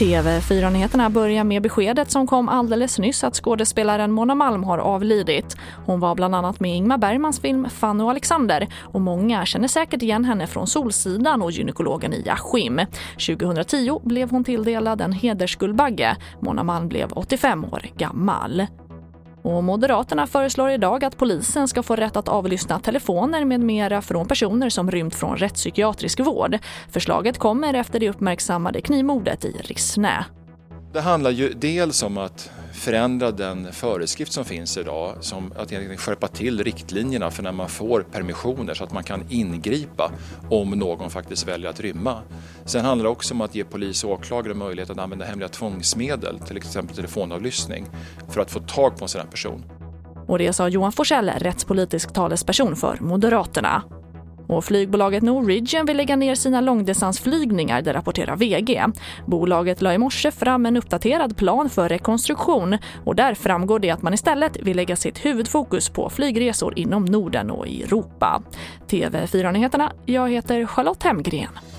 TV4-nyheterna börjar med beskedet som kom alldeles nyss att skådespelaren Mona Malm har avlidit. Hon var bland annat med i Ingmar Bergmans film Fanny och Alexander och många känner säkert igen henne från Solsidan och gynekologen i Askim. 2010 blev hon tilldelad en hedersguldbagge. Mona Malm blev 85 år gammal. Och Moderaterna föreslår idag att polisen ska få rätt att avlyssna telefoner med mera från personer som rymt från rättspsykiatrisk vård. Förslaget kommer efter det uppmärksammade knivmordet i Rissne. Det handlar ju dels om att förändra den föreskrift som finns idag, som att skärpa till riktlinjerna för när man får permissioner så att man kan ingripa om någon faktiskt väljer att rymma. Sen handlar det också om att ge polis och åklagare möjlighet att använda hemliga tvångsmedel, till exempel telefonavlyssning, för att få tag på en sådan person. Och det sa Johan Forsell, rättspolitisk talesperson för Moderaterna. Och flygbolaget Norwegian vill lägga ner sina långdistansflygningar, det rapporterar VG. Bolaget la i morse fram en uppdaterad plan för rekonstruktion och där framgår det att man istället vill lägga sitt huvudfokus på flygresor inom Norden och Europa. TV4-nyheterna, jag heter Charlotte Hemgren.